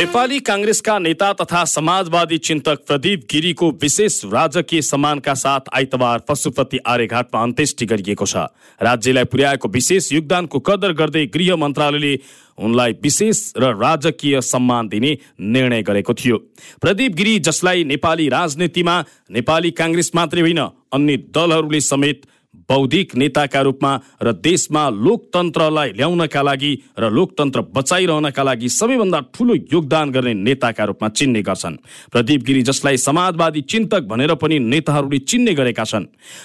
नेपाली काङ्ग्रेसका नेता तथा समाजवादी चिन्तक प्रदीप गिरीको विशेष राजकीय सम्मानका साथ आइतबार पशुपति आर्यघाटमा अन्त्येष्टि गरिएको छ। राज्यलाई पुर्याएको विशेष योगदानको कदर गर्दै गृह मन्त्रालयले उनलाई विशेष र राजकीय सम्मान दिने निर्णय गरेको थियो। प्रदीप गिरी जसलाई नेपाली राजनीतिमा नेपाली काङ्ग्रेस मात्रै होइन अन्य दलहरूले समेत बौद्धिक नेताका रूपमा र देशमा लोकतन्त्रलाई ल्याउनका लागि र लोकतन्त्र बचाइरहनका लागि सबैभन्दा ठुलो योगदान गर्ने नेताका रूपमा चिन्ने गर्छन्। प्रदीप गिरी जसलाई समाजवादी चिन्तक भनेर पनि नेताहरूले चिन्ने गरेका छन्।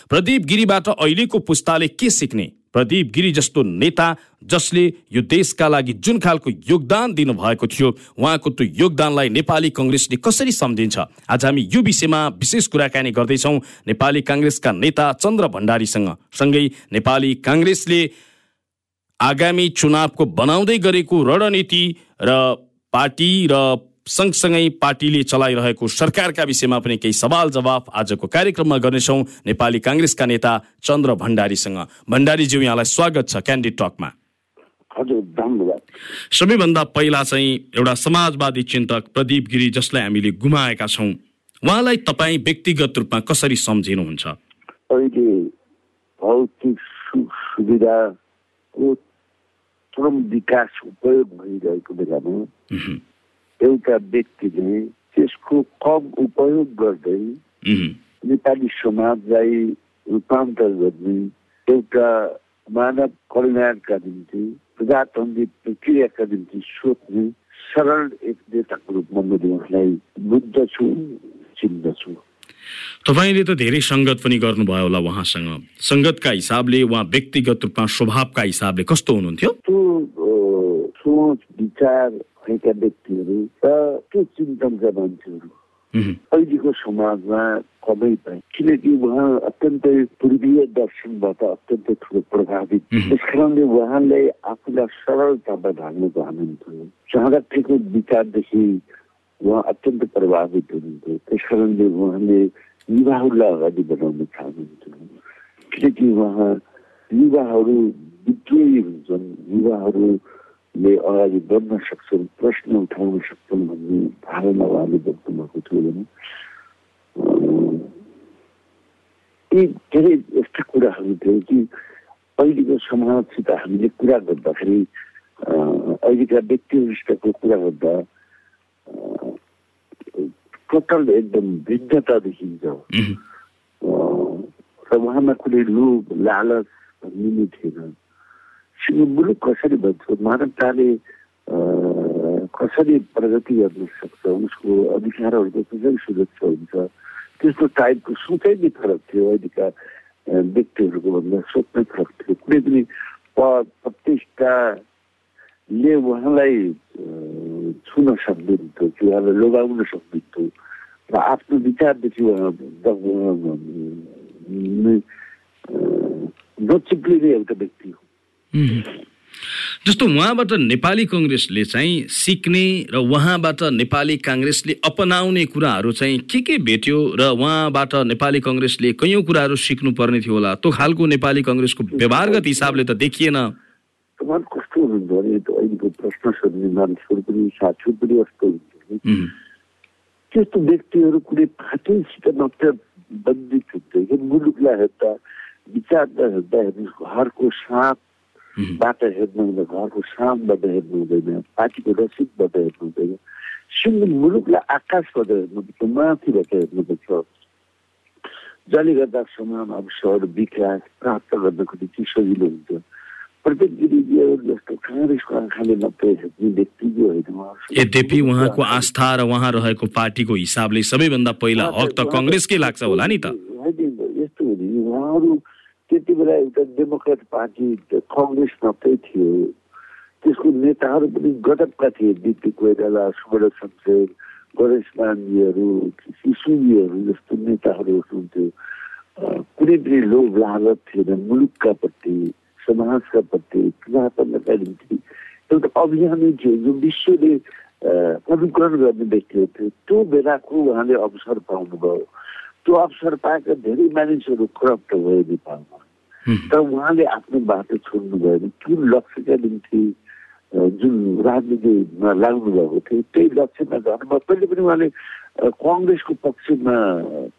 प्रदीप गिरीबाट अहिलेको पुस्ताले के सिक्ने? प्रदीप गिरी जस्तो नेता जसले यो देशका लागि जुन खालको योगदान दिनुभएको थियो उहाँको त्यो योगदानलाई नेपाली कङ्ग्रेसले कसरी सम्झिन्छ? आज हामी यो विषयमा विशेष कुराकानी गर्दैछौँ। नेपाली काङ्ग्रेसका नेता चन्द्र भण्डारीसँग। सँगै नेपाली काङ्ग्रेसले आगामी चुनावको बनाउँदै गरेको रणनीति र पार्टी र सँगसँगै पार्टीले चलाइरहेको सरकारका विषयमा पनि केही सवाल जवाफ आजको कार्यक्रममा गर्नेछौँ नेपाली काङ्ग्रेसका नेता चन्द्र भण्डारीसँग। भण्डारीज्यू यहाँलाई स्वागत छ क्यान्डिड टकमा हजुर धन्यवाद। सबैभन्दा पहिला चाहिँ एउटा समाजवादी चिन्तक प्रदीप गिरी जसलाई हामीले गुमाएका छौँ उहाँलाई तपाईँ व्यक्तिगत रूपमा कसरी सम्झिनुहुन्छ? अहिले भौतिक सुख सुविधाको चरम विकास उपयोग भइरहेको बेलामा एउटा व्यक्तिले त्यसको कम उपयोग गर्दै नेपाली समाजलाई रूपान्तर गर्ने एउटा मानव कल्याणका निम्ति प्रजातान्त्रिक प्रक्रियाका निम्ति सोच्ने सरल एक नेताको रूपमा मैले उहाँलाई बुझ्दछु चिन्दछु। तपाईँले त धेरै सङ्गत पनि गर्नुभयो होला उहाँसँग। सङ्गतका हिसाबले उहाँ व्यक्तिगत रूपमा स्वभावका हिसाबले कस्तो हुनुहुन्थ्यो? त्यो सोच विचार भएका व्यक्तिहरू र त्यो चिन्तनका मान्छेहरू अहिलेको समाजमा कमै पाए किनकि उहाँ अत्यन्तै पूर्वीय दर्शनबाट अत्यन्तै ठुलो प्रभावित. त्यस कारणले उहाँले आफूलाई सरलतामा ढाल्न चाहनुहुन्थ्यो चाहँदाखेको विचारदेखि उहाँ अत्यन्त प्रभावित हुनुहुन्थ्यो त्यस कारणले उहाँले युवाहरूलाई अगाडि बढाउन चाहनुहुन्थ्यो किनकि उहाँ युवाहरू विद्रोही हुन्छन् युवाहरूले अगाडि बढ्न सक्छन् प्रश्न उठाउन सक्छन् भन्ने धारणा उहाँले भएको थियो भने यी धेरै यस्ता कुराहरू थियो कि अहिलेको समाजसित हामीले कुरा गर्दाखेरि अहिलेका व्यक्तिहरूसितको कुरा गर्दा टोटल एकदम भिन्नता देखिन्छ र उहाँमा कुनै लोभ लालच भन्ने नै थिएन मुलुक कसरी भन्छ मानवताले कसरी प्रगति गर्न सक्छ उसको अधिकारहरूको कसरी सुरक्षा हुन्छ त्यस्तो टाइपको सोचै नै फरक थियो अहिलेका व्यक्तिहरूको भन्दा सोच नै फरक थियो कुनै पनि पद प्रतिष्ठाले उहाँलाई छुन सक्दैनथ्यो कि उहाँलाई लोभाउन सक्दैनथ्यो र आफ्नो विचारदेखि उहाँ नचिप्लिने एउटा व्यक्ति हो। जस्तो उहाँबाट नेपाली कङ्ग्रेसले चाहिँ सिक्ने र उहाँबाट नेपाली काङ्ग्रेसले अपनाउने कुराहरू चाहिँ के के भेट्यो र उहाँबाट नेपाली कङ्ग्रेसले कैयौँ कुराहरू सिक्नु पर्ने थियो होला? त्यो खालको नेपाली कङ्ग्रेसको व्यवहारगत हिसाबले त देखिएन। उहाँ कस्तो हुनुहुन्छ भने त्यो अहिलेको प्रश्न सोध्ने मानिसहरू पनि साथीहरू पनि यस्तो हुन्छ कि उहुँ, त्यस्तो व्यक्तिहरू कुनै पार्टीसित मात्र बन्दित हुन्थ्यो कि मुलुकलाई हेर्दा विचारलाई हेर्दा हेर्नु घरको साँपबाट हेर्नु हुँदैन घरको साँपबाट हेर्नु हुँदैन पार्टीको रसिदबाट हेर्नु हुँदैन सिङ्गो मुलुकलाई आकाशबाट हेर्नुपर्छ माथिबाट हेर्नुपर्छ जसले गर्दा समान अवसर विकास प्राप्त गर्नको निम्ति सजिलो हुन्छ प्रत्येक गिरिजीहरू जस्तो काङ्ग्रेसको आँखाले मात्रै हेर्ने व्यक्ति जो होइन यद्यपि उहाँको आस्था र उहाँ रहेको पार्टीको हिसाबले सबैभन्दा पहिला हक त कङ्ग्रेसकै लाग्छ होला नि त यस्तो हो नि उहाँहरू त्यति बेला एउटा डेमोक्रेट पार्टी कङ्ग्रेस मात्रै थियो। त्यसको नेताहरू पनि गजबका थिए। बिपी कोइराला सुवर्ण शमशेर गणेश मान्जीहरू शिशुजीहरू जस्तो नेताहरू हुनुहुन्थ्यो। कुनै पनि लोभ लालच थिएन। मुलुकका प्रति समाजका प्रति चुनावका निम्ति एउटा अभियानै थियो जो विश्वले अनुकरण गर्ने व्यक्तिहरू थियो त्यो बेलाको उहाँले अवसर पाउनुभयो। त्यो अवसर पाएका धेरै मानिसहरू करप्ट भयो नेपालमा। तर उहाँले आफ्नो बाटो छोड्नु भएन। त्यो लक्ष्यका निम्ति जुन राजनीतिमा लाग्नु भएको थियो त्यही लक्ष्यमा जानुभयो पहिले पनि उहाँले कङ्ग्रेसको पक्षमा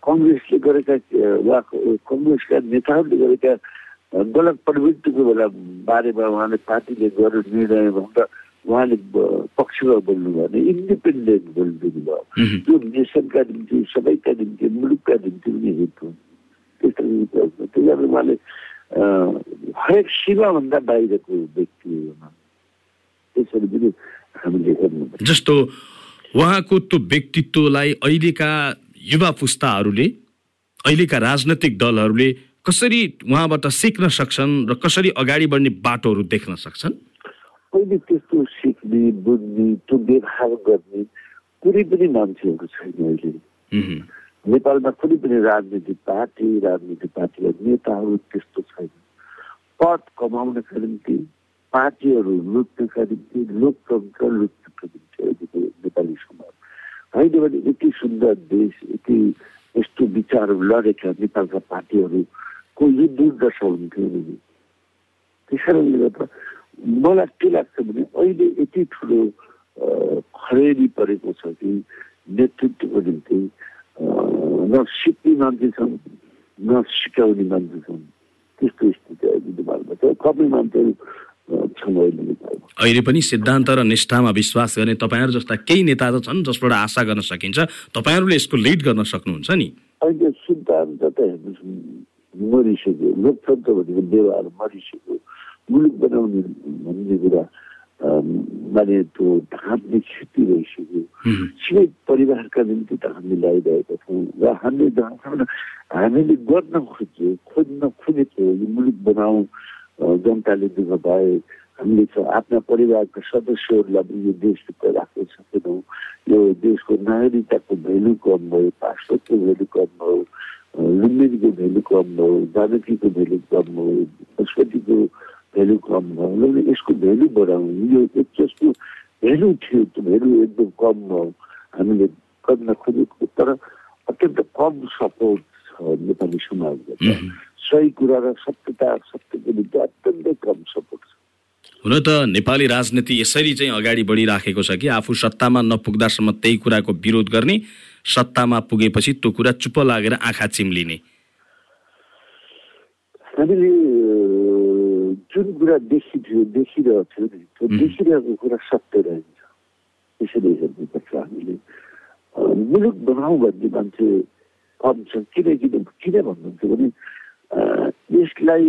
कङ्ग्रेसले गरेका वा कङ्ग्रेसका नेताहरूले गरेका गलत प्रवृत्तिको बेला बारेमा उहाँले पार्टीले गरेर निर्णय भन्दा उहाँले पक्षमा बोल्नु भएन इन्डिपेन्डेन्ट बोलिदिनु भयो। त्यो नेसनका निम्ति सबैका निम्ति मुलुकका निम्ति पनि हित हो त्यसरी हित हो। त्यही कारण उहाँले हरेक सीमाभन्दा बाहिरको व्यक्ति। त्यसरी पनि हामीले हेर्नुपर्छ जस्तो उहाँको त्यो व्यक्तित्वलाई अहिलेका युवा पुस्ताहरूले अहिलेका राजनैतिक दलहरूले कसरी उहाँबाट सिक्न सक्छन् र कसरी अगाडि बढ्ने बाटोहरू देख्न सक्छन् पहिले त्यस्तो सिक्ने बुझ्ने त्यो व्यवहार गर्ने कुनै पनि मान्छेहरू छैन अहिले। नेपालमा कुनै पनि राजनीतिक पार्टी राजनीतिक पार्टीका नेताहरू त्यस्तो छैन। पद कमाउनका निम्ति पार्टीहरू लुट्नका निम्ति लोकतन्त्र लुट्नका निम्ति अहिलेको नेपाली समाज। होइन भने यति सुन्दर देश यति यस्तो विचारहरू लडेका नेपालका पार्टीहरूको यो दुर्दशा हुन्थ्यो त्यस कारणले गर्दा मलाई के लाग्छ भने अहिले यति ठुलो खडेरी परेको छ कि नेतृत्वको निम्ति न सिक्ने मान्छे छन् न सिकाउने मान्छे छन्। त्यस्तो स्थिति अहिले नेपालमा छ। कमै मान्छेहरू अहिले पनि सिद्धान्त र निष्ठामा विश्वास गर्ने तपाईँहरू जस्ता केही नेता त छन् जसबाट आशा गर्न सकिन्छ। तपाईँहरूले यसको लिड गर्न सक्नुहुन्छ नि। अहिले सिद्धान्त त हेर्नुहोस् मरिसक्यो। लोकतन्त्र भनेको व्यवहार मरिसक्यो। मुलुक बनाउने भन्ने कुरा माने त्यो ढाँट्ने क्षति भइसक्यो। सिधै परिवारका निम्ति त हामी लगाइरहेका छौँ र हामीले जहाँसम्म हामीले गर्न खोज्यो खोज्न खोजेको यो मुलुक बनाऊ जनताले दुःख पाए हामीले आफ्ना परिवारका सदस्यहरूलाई पनि यो देशभित्र राख्न सकेनौँ यो देशको नागरिकताको भेल्यु कम भयो पासपोर्टको भेल्यु कम भयो लुम्बिनीको भेल्यु कम भयो जानकीको भेल्यु कम भयो संस्कृतिको भेल्यु कम भयो यसको भेल्यु बढाउँ यो जसको भेल्यु थियो त्यो भेल्यु एकदम कम भयो हामीले गर्न खोजेको तर अत्यन्त कम सपोर्ट छ नेपाली समाजबाट सही कुरा र सत्यता सत्यको निम्ति अत्यन्तै कम सपोर्ट छ हुन त नेपाली राजनीति यसरी चाहिँ अगाडि बढिराखेको छ कि आफू सत्तामा नपुग्दासम्म त्यही कुराको विरोध गर्ने सत्तामा पुगेपछि त्यो कुरा चुप लागेर आँखा चिम्लिने हामीले जुन कुरा देखिथ्यो देखिरहेको थियो नि त्यो देखिरहेको कुरा सत्य रहन्छ त्यसरी हेर्नुपर्छ हामीले मुलुक बनाऊ भन्ने मान्छे कम छ किनकि किन भन्नुहुन्छ भने यसलाई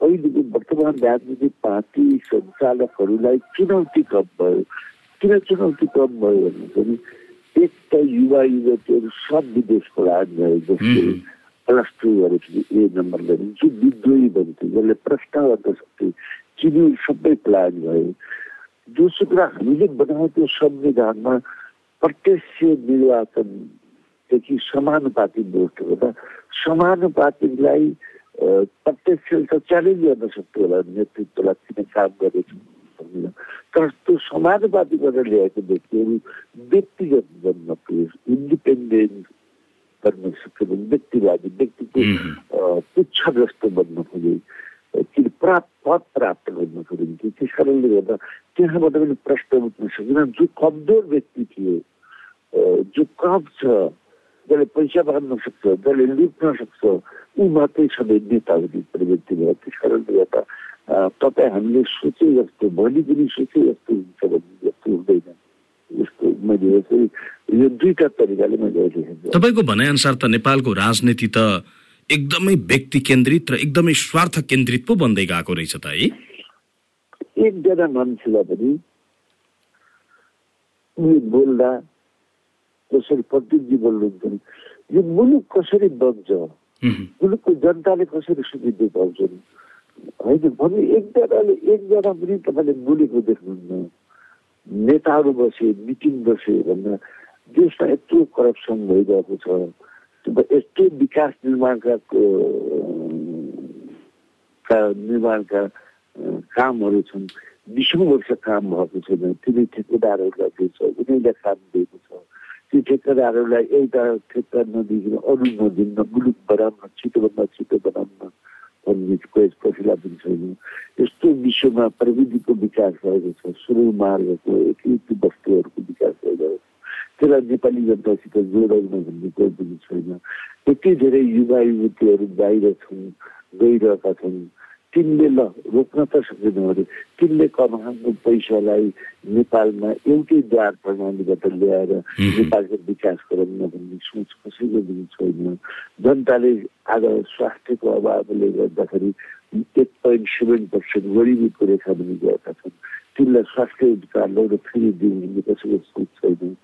अहिलेको वर्तमान राजनीतिक पार्टी सञ्चालकहरूलाई चुनौती कम भयो किन चुनौती कम भयो भन्नुहुन्छ भने एक त युवा युवतीहरू सब विदेशको लागि गए जसले हुँ। प्लस टू गरेपछि ए नम्बर गरे जो विद्रोही बन्थ्यो जसले गर्न सक्थ्यो चिनी सबै प्लान भयो दोस्रो कुरा हामीले बनाएको संविधानमा प्रत्यक्ष निर्वाचनदेखि समानुपातिक भोट गर्दा समानुपातिकलाई अ, प्रत्यक्ष त च्यालेन्ज गर्न सक्थ्यो होला नेतृत्वलाई किन काम गरेको तर त्यो समानुपातिक गरेर ल्याएको व्यक्तिहरू व्यक्तिगत बन्न पुगे इन्डिपेन्डेन्ट बन्न सक्यो व्यक्तिवादी व्यक्तिको पुच्छ जस्तो बन्न खोजे कि प्राप्त पद प्राप्त गर्न खोजिन्थ्यो त्यस कारणले गर्दा त्यहाँबाट पनि प्रश्न उठ्न सकेन जो कमजोर व्यक्ति थियो जो कम छ जसले पैसा बाँध्न सक्छ जसले लुट्न सक्छ ऊ मात्रै सधैँ नेता हुने प्रवृत्ति भयो त्यस कारणले गर्दा तपाईँ हामीले सोचे जस्तो भोलि पनि सोचे जस्तो हुन्छ भन्ने जस्तो हुँदैन यस्तो मैले यसरी यो दुईटा तरिकाले मैले अहिले तपाईँको भनाइअनुसार त नेपालको राजनीति त एकदमै व्यक्ति केन्द्रित र एकदमै स्वार्थ केन्द्रित पो बन्दै गएको रहेछ त है? एकजना मान्छेलाई पनि उनी बोल्दा कसरी प्रदीपजी बोल्नुहुन्छ यो मुलुक कसरी बन्छ मुलुकको जनताले कसरी सुविधा पाउँछन् होइन भन्नु एकजनाले एकजना पनि तपाईँले बोलेको देख्नुहुन्न। नेताहरू बसे मिटिङ बसे भन्दा देशमा यत्रो करप्सन भइरहेको छ। यस्तो विकास निर्माणका का निर्माणका कामहरू छन्। बिसौँ वर्ष काम भएको छैन। तिनै ठेकेदारहरूलाई दिएछ उनीहरूले काम दिएको छ। ती ठेकेदारहरूलाई एउटा ठेक्का नदिकन अरू नदिन्न मुलुक बनाउन छिटोभन्दा छिटो बनाउन भन्ने कसैलाई पनि छैन यस्तो विश्वमा प्रविधिको विकास भएको छ सुरु मार्गको एकीकृत वस्तुहरूको विकास भइरहेको छ त्यसलाई नेपाली जनतासित जोडाउन भन्ने कोही पनि छैन यति धेरै युवा युवतीहरू बाहिर छन् गइरहेका छन् तिनले ल रोक्न त सक्दैन अरे। तिनले कमाएको पैसालाई नेपालमा एउटै द्वार प्रणालीबाट ल्याएर नेपालको विकास गराउन भन्ने सोच कसैको पनि छैन। जनताले आज स्वास्थ्यको अभावले गर्दाखेरि एक पोइन्ट सेभेन पर्सेन्ट गरिबीको रेखा पनि गएका छन्। तिनलाई स्वास्थ्य उपचार लगाएर फेरि दिउँ भन्ने कसैको सोच छैन।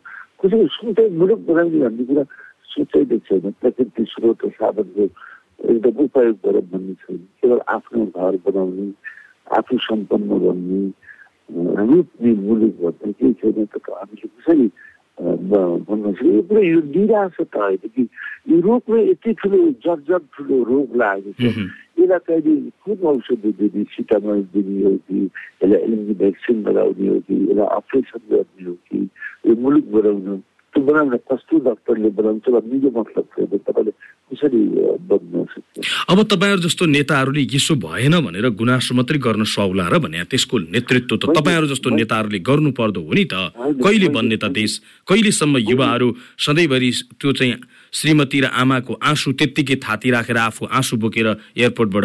कसैको सोचै मुलुक बनाउने भन्ने कुरा सोचैले छैन। प्रकृति स्रोत साधनको एकदम उपयोग गर भन्ने छैन। केवल आफ्नो घर बनाउने आफू सम्पन्न गर्ने अ, रोप्ने मुलुक भन्ने केही छैन। त हामीले कसरी भन्न सक्छौँ यो पुरै यो निराश त होइन कि यो रोगमा यति ठुलो जर्जर ठुलो रोग लागेको छ। यसलाई कहिले कुन औषधि दिने सिटामल दिने हो कि यसलाई एलएनजी भ्याक्सिन लगाउने हो कि यसलाई अपरेसन गर्ने हो कि यो मुलुक बनाउनु त्यो बनाउन कस्तो डक्टरले बनाउँछ भन्ने मतलब छैन तपाईँले कसरी बन्न अब तपाईँहरू जस्तो नेताहरूले यसो भएन भनेर गुनासो मात्रै गर्न सौला र भने त्यसको नेतृत्व त तपाईँहरू जस्तो नेताहरूले गर्नु पर्दो हो नि त कहिले बन्ने त देश कहिलेसम्म युवाहरू सधैँभरि त्यो चाहिँ श्रीमती र आमाको आँसु त्यत्तिकै थाती राखेर आफू आँसु बोकेर एयरपोर्टबाट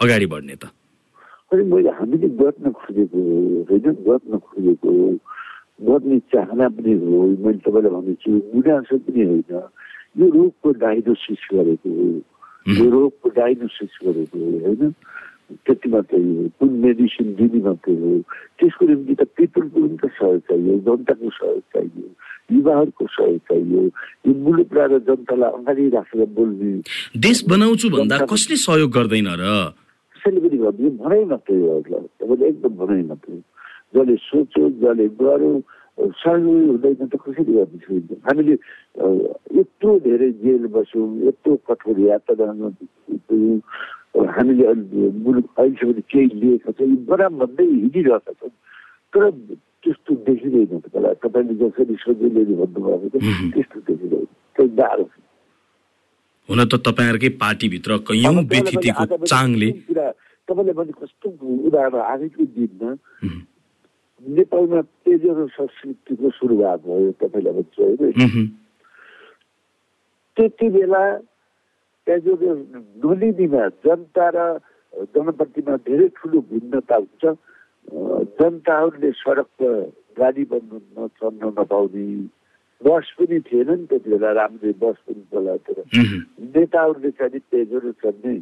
अगाडि बढ्ने त मैले हामीले गर्न खोजेको होइन गर्न खोजेको गर्ने चाहना पनि हो मैले तपाईँलाई भनेको छु गुनासो पनि होइन यो रोगको डायग्नोसिस गरेको हो यो रोगको डायग्नोसिस गरेको हो होइन त्यति मात्रै हो कुन मेडिसिन दिने मात्रै हो त्यसको निम्ति त पिपलको पनि त सहयोग चाहियो जनताको सहयोग चाहियो युवाहरूको सहयोग चाहियो यो मुलुकलाई र जनतालाई अगाडि राखेर बोल्ने देश बनाउँछु भन्दा कसले सहयोग गर्दैन र कसैले पनि गर्दैन भनाइ मात्रै हो तपाईँले एकदम भनाइ मात्रै जसले सोच्यो जसले गर्यो सहयोग हुँदैन त कसरी गर्नु सकिन्छ हामीले यत्रो धेरै जेल बस्यौँ यत्रो कठोर पुग्यौँ अ, हामीले अहिले मुलुक अहिलेसम्म केही लिएका छौँ बराम भन्दै हिँडिरहेका छौँ तर त्यस्तो देखिँदैन तपाईँलाई तपाईँले जसरी सजिलै भन्नुभएको छ त्यस्तो देखिँदैन त्यो गाह्रो छ हुन त तपाईँहरूकै पार्टीभित्र कैयौँ व्यथितिको चाङले तपाईँले भने कस्तो उदाहरण आजकै दिनमा नेपालमा तेजरो संस्कृतिको सुरुवात भयो तपाईँलाई भन्छु होइन त्यति बेला तेजरो नलिनीमा जनता र जनप्रतिमा धेरै ठुलो भिन्नता हुन्छ जनताहरूले सडकमा गाडी बन्नु नचढ्न नपाउने बस पनि थिएन नि त्यति बेला राम्रै बस पनि चलाएको। नेताहरूले चाहिँ तेजरो चढ्ने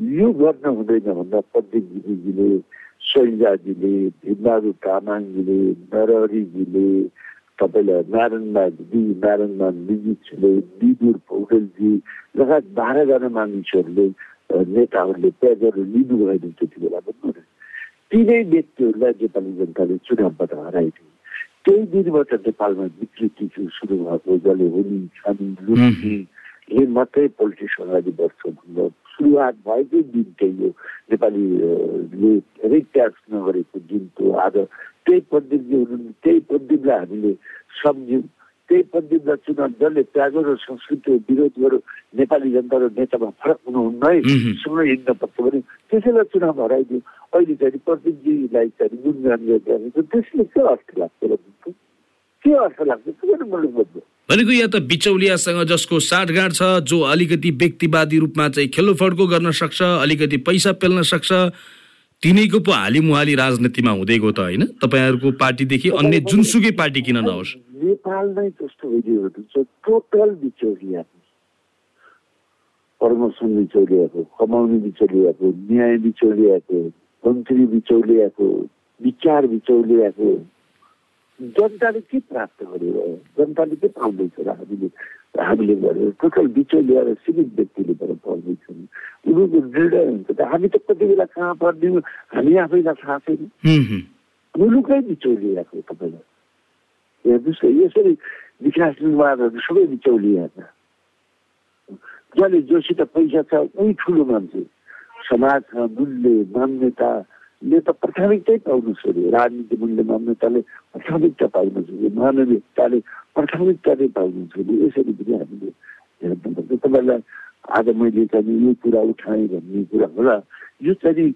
यो गर्न हुँदैन भन्दा प्रदीप गिरीजीले शैलजाजीले भीमबहादुर तामाङजीले नरहरीजीले तपाईँलाई नारायणमान बी नारायणमान लिजितले विदुर पौडेलजी लगायत बाह्रजना मानिसहरूले नेताहरूले तेजरो लिनुभएन त्यति बेला भन्नु न। तिनै व्यक्तिहरूलाई नेपाली जनताले चुनावबाट हराइदियो। त्यही दिनबाट नेपालमा विकृति सुरु भएको जसले हुने खाने लुट्ने मात्रै पोलिटिक्स अगाडि बढ्छ भन्दा सुरुवात भएकै दिन त्यही हो नेपालीले धेरै ट्याक्स नगरेको दिन त्यो आज त्यही प्रदीपजी हुनुहुन्थ्यो त्यही प्रदीपलाई हामीले सम्झ्यौँ। त्यही प्रदीपलाई चुनाव जसले त्यागो र संस्कृतिको विरोध गर्यो। नेपाली जनता र नेतामा फरक हुनुहुन्न है. सँगै हिँड्न पर्छ भने त्यसैलाई चुनाव हराइदियो। अहिले चाहिँ प्रदीपजीलाई चाहिँ गुणगान गरिरहेको छ त्यसले के अर्थ लाग्छ? के अर्थ लाग्छ? के गर्नु मुलुक बन्नु भनेको या त बिचौलियासँग जसको साँठगाँठ छ जो अलिकति व्यक्तिवादी रूपमा चाहिँ खेलोफड्को गर्न सक्छ अलिकति पैसा पेल्न सक्छ तिनैको पो हालिमुहाली राजनीतिमा हुँदै गयो त होइन? तपाईँहरूको पार्टीदेखि अन्य जुनसुकै पार्टी किन नहोस्? नेपाल नै भइदिएको टोटल बिचौलियाको प्रमोसन बिचौलियाको कमाउने बिचौलियाको न्याय बिचौलियाको मन्त्री बिचौलियाको विचार बिचौलियाको। जनताले के प्राप्त गर्यो? जनताले के पाउँदैछ र हामीले हामीले गरेर टोटल बिचौलिया र सीमित व्यक्तिले गरेर पाउँदैछन्। उनीहरूको निर्णय हुन्छ त। हामी त कति बेला कहाँ पर्ने हामी आफैलाई थाहा छैन। मुलुकै बिचौलियाको तपाईँलाई। हेर्नुहोस् न यसरी विकास निर्माणहरू सबै बिचौलिएका जसले जोसित पैसा छ उही ठुलो मान्छे। समाजमा मूल्य मान्यताले त प्राथमिकतै पाउनु छोड्यो राजनीति मूल्य मान्यताले प्राथमिकता पाउनु छोड्यो मानवीयताले प्राथमिकता नै पाउनु छोड्यो यसरी पनि हामीले हेर्नुपर्छ तपाईँलाई आज मैले चाहिँ यो कुरा उठाएँ भन्ने कुरा होला यो चाहिँ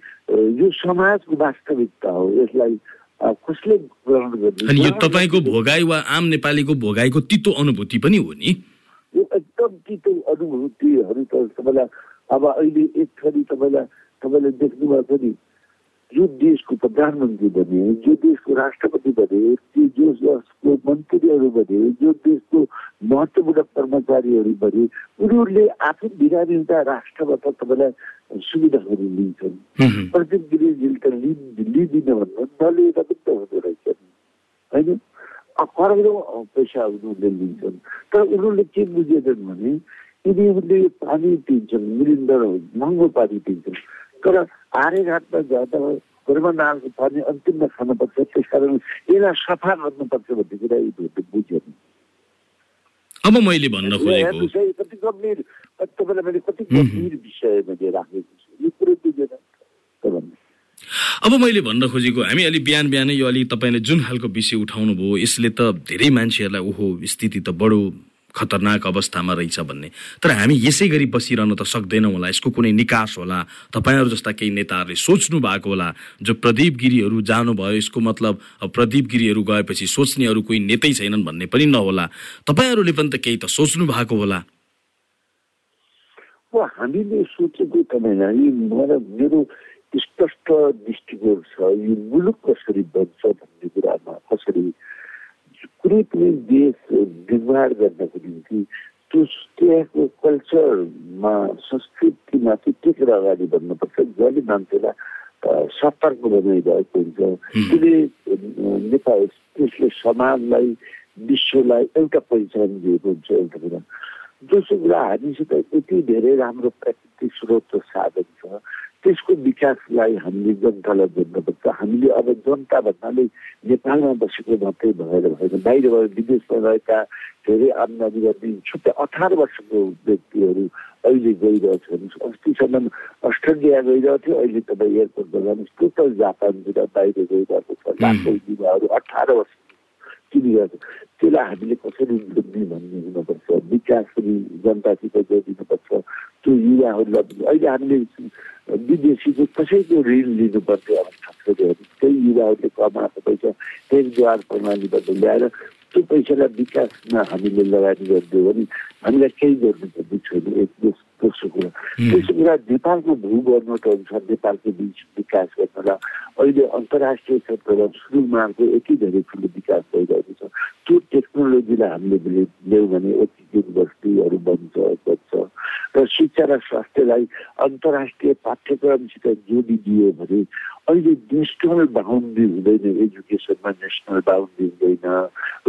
यो समाजको वास्तविकता हो यसलाई कसले ग्रहण गर्ने अनि यो तपाईँको भोगाई वा आम नेपालीको भोगाईको तितो अनुभूति पनि हो नि यो एकदम तितो अनुभूतिहरू त तपाईँलाई अब अहिले एक थरी तपाईँलाई तपाईँले देख्नुभयो पनि जो देशको प्रधानमन्त्री बने जो देशको राष्ट्रपति बने त्यो जो देशको मन्त्रीहरू बने जो देशको महत्त्वपूर्ण कर्मचारीहरू बने उनीहरूले आफै बिरामी हुँदा राष्ट्रबाट तपाईँलाई सुविधाहरू लिन्छन्। प्रदीप गिरिजीले त लिँदिन भन्नु नलिएर पनि त हुँदो रहेछ होइन? करोडौँ पैसा उनीहरूले लिन्छन्। तर उनीहरूले के बुझेछन् भने यिनीहरूले पानी दिन्छन् मिलिन्डर महँगो पानी दिन्छन्। तर आर्यघाटमा जाँदा घरमा नहालको पानी अन्तिममा खानुपर्छ त्यस कारण यसलाई सफा गर्नुपर्छ भन्ने कुरा यिनीहरूले बुझेन। अब मैले भन्न खोजेको कति गम्भीर तपाईँलाई मैले कति गम्भीर विषय मैले राखेको छु। यो कुरो बुझेन। अब मैले भन्न खोजेको हामी अलि बिहान बिहानै यो अलि तपाईँले जुन खालको विषय उठाउनु भयो यसले त धेरै मान्छेहरूलाई ओहो स्थिति त बडो खतरनाक अवस्थामा रहेछ भन्ने। तर हामी यसै गरी बसिरहन त सक्दैनौँ होला। यसको कुनै निकास होला। तपाईँहरू जस्ता केही नेताहरूले सोच्नु भएको होला। जो प्रदीप गिरीहरू जानुभयो यसको मतलब प्रदीप गिरीहरू गएपछि सोच्नेहरू कोही नेतै छैनन् भन्ने पनि नहोला। तपाईँहरूले पनि त केही त सोच्नु भएको होला। हामीले सोचेको तपाईँलाई मेरो स्पष्ट दृष्टिकोण छ। यो मुलुक कसरी बन्छ भन्ने कुरामा कसरी कुनै पनि देश निर्माण गर्नको निम्ति त्यो त्यहाँको कल्चरमा संस्कृतिमा चाहिँ टेकेर अगाडि बढ्नुपर्छ। जसले मान्छेलाई सतर्क बनाइरहेको हुन्छ। त्यसले नेपाल त्यसले समाजलाई विश्वलाई एउटा पहिचान दिएको हुन्छ एउटा कुरा। दोस्रो कुरा हामीसित यति धेरै राम्रो प्राकृतिक स्रोत र साधन छ। त्यसको विकासलाई हामीले जनतालाई जोड्नुपर्छ हामीले अब जनता भन्नाले नेपालमा बसेको मात्रै भएर भएन। बाहिर विदेशमा रहेका धेरै आमदानी गर्ने छुट्टै अठार वर्षको व्यक्तिहरू अहिले गइरहेछन् अस्तिसम्म अस्ट्रेलिया गइरहेको थियो अहिले तपाईँ एयरपोर्टमा जानुहोस्। टोटल जापानतिर बाहिर गइरहेको छ। लाखौँ युवाहरू अठार वर्ष किनिरहेको त्यसलाई हामीले कसरी जोड्ने भन्ने हुनुपर्छ विकास पनि जनतासित जोडिनुपर्छ त्यो युवाहरूलाई अहिले हामीले विदेशीको कसैको ऋण लिनुपर्ने अवस्था छ त्यही युवाहरूले कमाएको पैसा त्यही द्वार प्रणालीबाट ल्याएर त्यो पैसालाई विकासमा हामीले लगानी गरिदियो भने हामीलाई केही गर्नु पर्ने छैन एक दोस्रो कुरा त्यसो कुरा नेपालको भूगर्भको अनुसार नेपालको बिच विकास गर्नलाई अहिले अन्तर्राष्ट्रिय क्षेत्रमा सुरुमाको यति धेरै ठुलो विकास भइरहेको छ। त्यो टेक्नोलोजीलाई हामीले ल्यायौँ भने यति युनिभर्सिटीहरू बन्छ बन्छ। र शिक्षा र स्वास्थ्यलाई अन्तर्राष्ट्रिय पाठ्यक्रमसित जोडिदियो भने अहिले नेसनल बााउन्ड्री हुँदैन एजुकेसनमा नेसनल बााउन्ड्री हुँदैन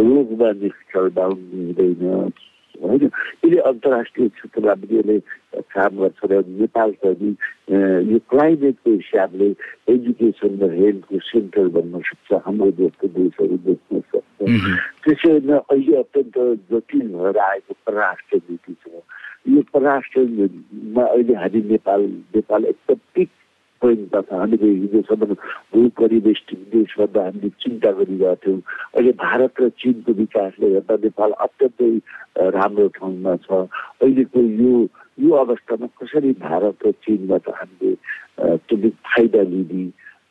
रोगमा नेसनल बााउन्ड्री हुँदैन। होइन यसले अन्तर्राष्ट्रिय क्षेत्रमा पनि यसले काम गर्छ र नेपाल पनि यो क्लाइमेटको हिसाबले एजुकेसन र हेल्थको सेन्टर बन्न सक्छ हाम्रो जस्तो देशहरू देख्न सक्छ त्यसैले अहिले अत्यन्त जटिल भएर आएको परराष्ट्र नीति छ यो परराष्ट्रमा अहिले हामी नेपाल नेपाल एकदम पिक पोइन्टमा छ हामीले हिजोसम्म भू परिवेष्टित देशभन्दा हामीले चिन्ता गरिरहेको थियौँ। अहिले भारत र चिनको विकासले गर्दा नेपाल अत्यन्तै राम्रो ठाउँमा छ। अहिलेको यो यो अवस्थामा कसरी भारत र चिनबाट हामीले त्यो फाइदा लिने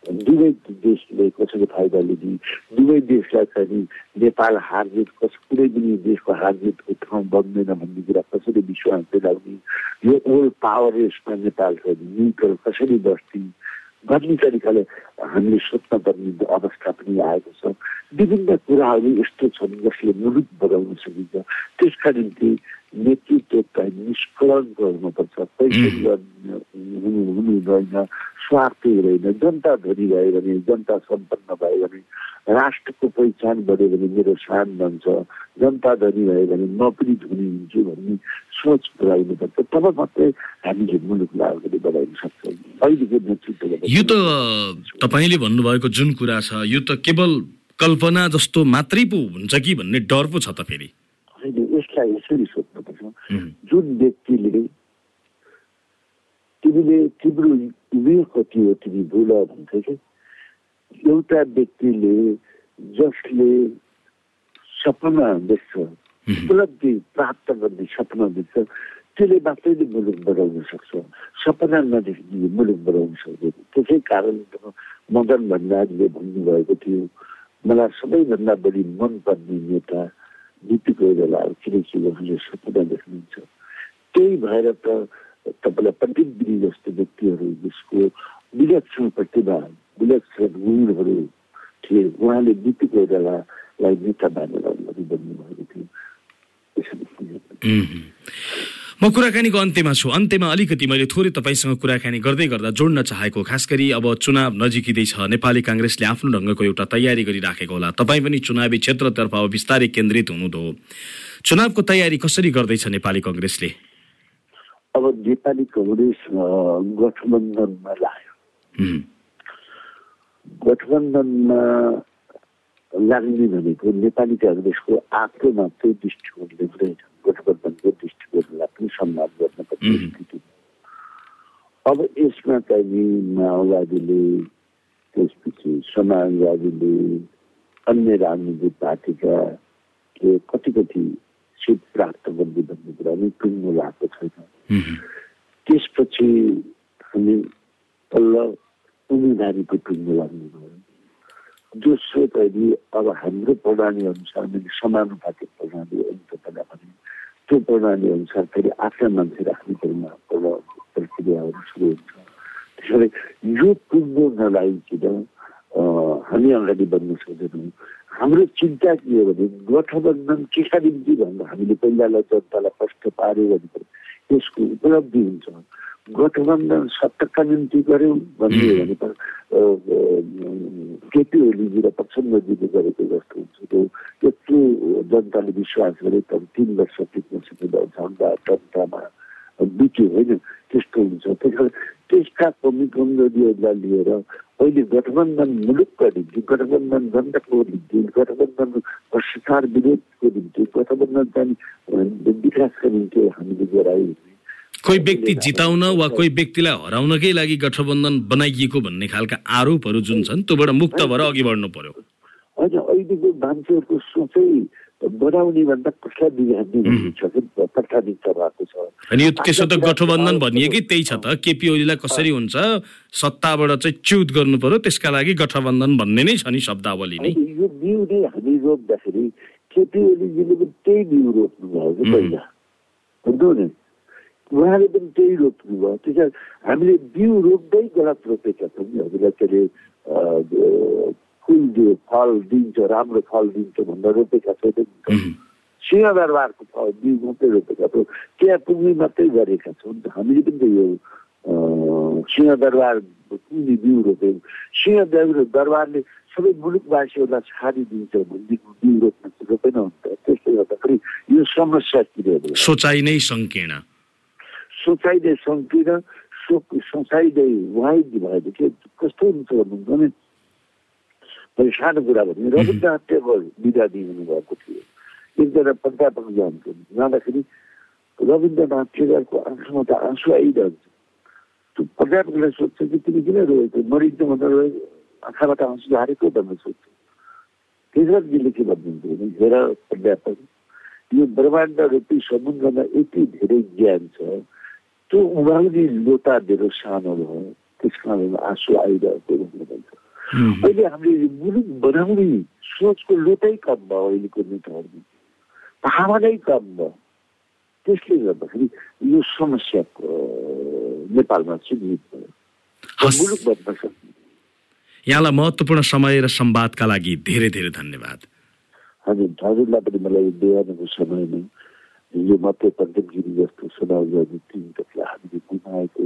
दुवै देशले कसरी फाइदा लिने दुवै देशलाई चाहिँ नेपाल हारजित कस कुनै पनि देशको हारजितको ठाउँ बन्दैन भन्ने कुरा कसरी विश्वास दिलाउने यो ओल्ड पावर रेसमा नेपाल छ न्युट्रल कसरी बस्ने भन्ने तरिकाले हामीले सोध्न पर्ने अवस्था पनि आएको छ। विभिन्न कुराहरू यस्तो छन् जसले मुलुक बनाउन सकिन्छ। त्यसका निम्ति नेतृत्व चाहिँ निष्कलङ्क हुनुपर्छ पैसा हुनु हुँदैन स्वार्थी हुँदैन जनता धनी भयो भने जनता सम्पन्न भयो भने राष्ट्रको पहिचान बढ्यो भने मेरो सान बन्छ जनता धनी भयो भने म पनि धनी हुन्छु भन्ने सोच पुऱ्याउनुपर्छ तब मात्रै हामीले मुलुकलाई अगाडि बढाउन सक्छौँ अहिलेको नेतृत्व यो त तपाईँले भन्नुभएको जुन कुरा छ यो त केवल कल्पना जस्तो मात्रै पो हुन्छ कि भन्ने डर पो छ त फेरि यसलाई यसरी सोध्नुपर्छ जुन व्यक्तिले तिमीले तिम्रो उमेर कति हो तिमी बोल भन्छ कि एउटा व्यक्तिले जसले सपना देख्छ उपलब्धि प्राप्त गर्ने सपना देख्छ त्यसले मात्रैले मुलुक बढाउन सक्छ। सपना नदेख्ने मुलुक बढाउन सक्दैन। त्यसै कारण मदन भण्डारीले भन्नुभएको थियो मलाई सबैभन्दा बढी मनपर्ने नेता नीति कोइराला किनकि उहाँले सपना देख्नुहुन्छ त्यही भएर त तपाईँलाई पण्डित गिरी जस्तो व्यक्तिहरू जसको विलक्षण प्रतिभा विलक्षण गुणहरू थिए उहाँले नीति कोइरालालाई नेता मानेर अगाडि बढ्नुभएको थियो. म कुराकानीको अन्त्यमा छु। अन्त्यमा अलिकति मैले थोरै तपाईँसँग कुराकानी गर्दै गर्दा जोड्न चाहेको खास गरी अब चुनाव नजिकै छ नेपाली काङ्ग्रेसले आफ्नो ढङ्गको एउटा तयारी गरिराखेको होला। तपाईँ पनि चुनावी क्षेत्रतर्फ अब बिस्तारै केन्द्रित हुनुहुँदो चुनावको तयारी कसरी गर्दैछ नेपाली कङ्ग्रेसले? अब नेपाली कङ्ग्रेस गठबन्धनमा लाग्यो. गठबन्धनमा लाग्ने भनेको नेपाली काङ्ग्रेसको आफ्नो मात्रै दृष्टिकोणले हुँदैन। गठबन्धनको सम्मान गर्न. स्थिति अब यसमा चाहिँ माओवादीले त्यसपछि समाजवादीले अन्य राजनीतिक पार्टीका के कति कति सिट प्राप्त गर्ने भन्ने कुरा नै टुङ्गो लागेको छैन. त्यसपछि हामी तल्ल उम्मेदवारीको टुङ्गो लाग्नु भयो दोस्रो चाहिँ अब हाम्रो प्रणाली अनुसार मैले समानुपातिक प्रणाली अन्त पहिला भने त्यो प्रणाली अनुसार फेरि आफ्ना मान्छे राख्ने कुरोमा प्रक्रियाहरू सुरु हुन्छ त्यसैले यो टुङ्गो नलागिकन हामी अगाडि बढ्न सक्दैनौँ हाम्रो चिन्ता के हो भने गठबन्धन केका निम्ति भन्दा हामीले पहिलालाई जनतालाई प्रश्न पार्यो भने यसको उपलब्धि हुन्छ गठबन्धन सत्ताका निम्ति गऱ्यौँ भन्ने भने त ओलीजी र प्रचण्डजीले गरेको जस्तो हुन्छ। त्यो यत्रो जनताले विश्वास गरे तर तिन वर्ष टिक्न सकेन झन्डा जनतामा बित्यो होइन। त्यस्तो हुन्छ। त्यस कारण त्यसका कमी कमजोरीहरूलाई लिएर अहिले गठबन्धन मुलुकका निम्ति गठबन्धन जनताको निम्ति गठबन्धन भ्रष्टाचार विरोधको निम्ति गठबन्धन चाहिँ विकासका निम्ति हामीले भने कोही व्यक्ति जिताउन वा कोही व्यक्तिलाई हराउनकै लागि गठबन्धन बनाइएको भन्ने खालका आरोपहरू जुन छन् त्योबाट मुक्त भएर अघि बढ्नु पर्यो। होइन अहिलेको मान्छेहरूको सोचै बढाउने भन्दा कसलाई बिगार्ने छ भएको छ। अनि यो त्यसो त गठबन्धन भनिएकै त्यही छ त। केपी ओलीलाई कसरी हुन्छ सत्ताबाट चाहिँ च्युत गर्नु पर्यो त्यसका लागि गठबन्धन भन्ने नै छ नि शब्दावली नै। यो बिउ नै हामी रोप्दाखेरि केपी ओलीजीले पनि त्यही बिउ रोप्नु भयो कि पहिला। बुझ्नु नि? उहाँले पनि त्यही रोप्नु भयो। त्यस कारण हामीले बिउ रोप्दै गलत रोपेका छौँ नि। हामीलाई के अरे अ, अ, फुल दियो फल दिन्छ राम्रो फल दिन्छ भनेर रोपेका छैनौँ। सिंहदरबारको फल बिउ मात्रै रोपेका छौँ। त्यहाँ पुग्ने मात्रै गरेका छौँ। हामीले पनि त यो सिंहदरबार पुग्ने बिउ रोप्यौँ। सिंहदरबार दरबारले सबै मुलुकवासीहरूलाई छाडिदिन्छ भन्ने बिउ रोप्न रोपेन। हुन्छ त्यसले गर्दाखेरि यो समस्या किन? सोचाइ नै सङ्कीर्ण। सोचाइले सङ्कीर्ण सो सोचाइले वाइड भएदेखि कस्तो हुन्छ भन्नुहुन्छ भने मैले सानो कुरा भने रविन्द्रनाथ टेगोर विदा दिनु भएको थियो एकजना प्राध्यापक जान्थ्यो जाँदाखेरि रविन्द्रनाथ टेगरको आँखामा त आँसु आइरहन्छ त्यो प्राध्यापकलाई सोध्छ कि तिमी किन रोएको मरिन्छ भनेर रोएको आँखाबाट आँसु झारेको भनेर सोध्छ केशवजीले के भन्नुहुन्थ्यो भने हेर प्राध्यापक यो ब्रह्माण्ड रूपी समुद्रमा यति धेरै ज्ञान छ त्यो उभाउने लोटा धेरै सानो भयो त्यस कारण आँसु आइरहेको भनेर भन्छ अहिले हामीले मुलुक बनाउने सोचको लोटै कम भयो अहिलेको नेताहरूमा भावनै कम भयो त्यसले गर्दाखेरि यो समस्या नेपालमा चिन्हित भयो। मुलुक बन्न सक्ने यहाँलाई महत्त्वपूर्ण समय र संवादका लागि धेरै धेरै धन्यवाद हजुर हजुरलाई पनि मलाई बिहानको समयमा हिजो मात्रै पञ्चमगिरी जस्तो समाजवादी तिन तकलाई हामीले गुमाएको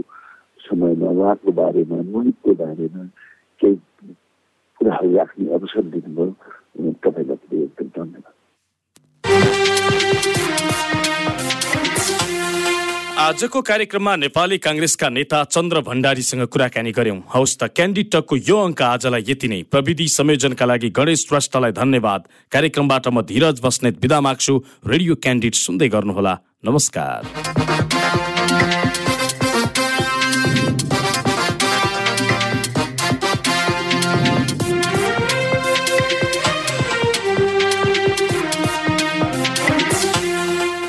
समयमा उहाँको बारेमा मुलुकको बारेमा केही कुराहरू राख्ने अवसर दिनुभयो तपाईँलाई पनि एकदम धन्यवाद आजको कार्यक्रममा नेपाली काङ्ग्रेसका नेता चन्द्र भण्डारीसँग कुराकानी गर्यौं हौस् त क्यान्डिटकको यो अङ्क आजलाई यति नै। प्रविधि संयोजनका लागि गणेश श्रेष्ठलाई धन्यवाद। कार्यक्रमबाट म धीरज बस्नेत विदा माग्छु। रेडियो क्यान्डिड सुन्दै गर्नुहोला। नमस्कार।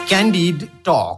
Candid Talk.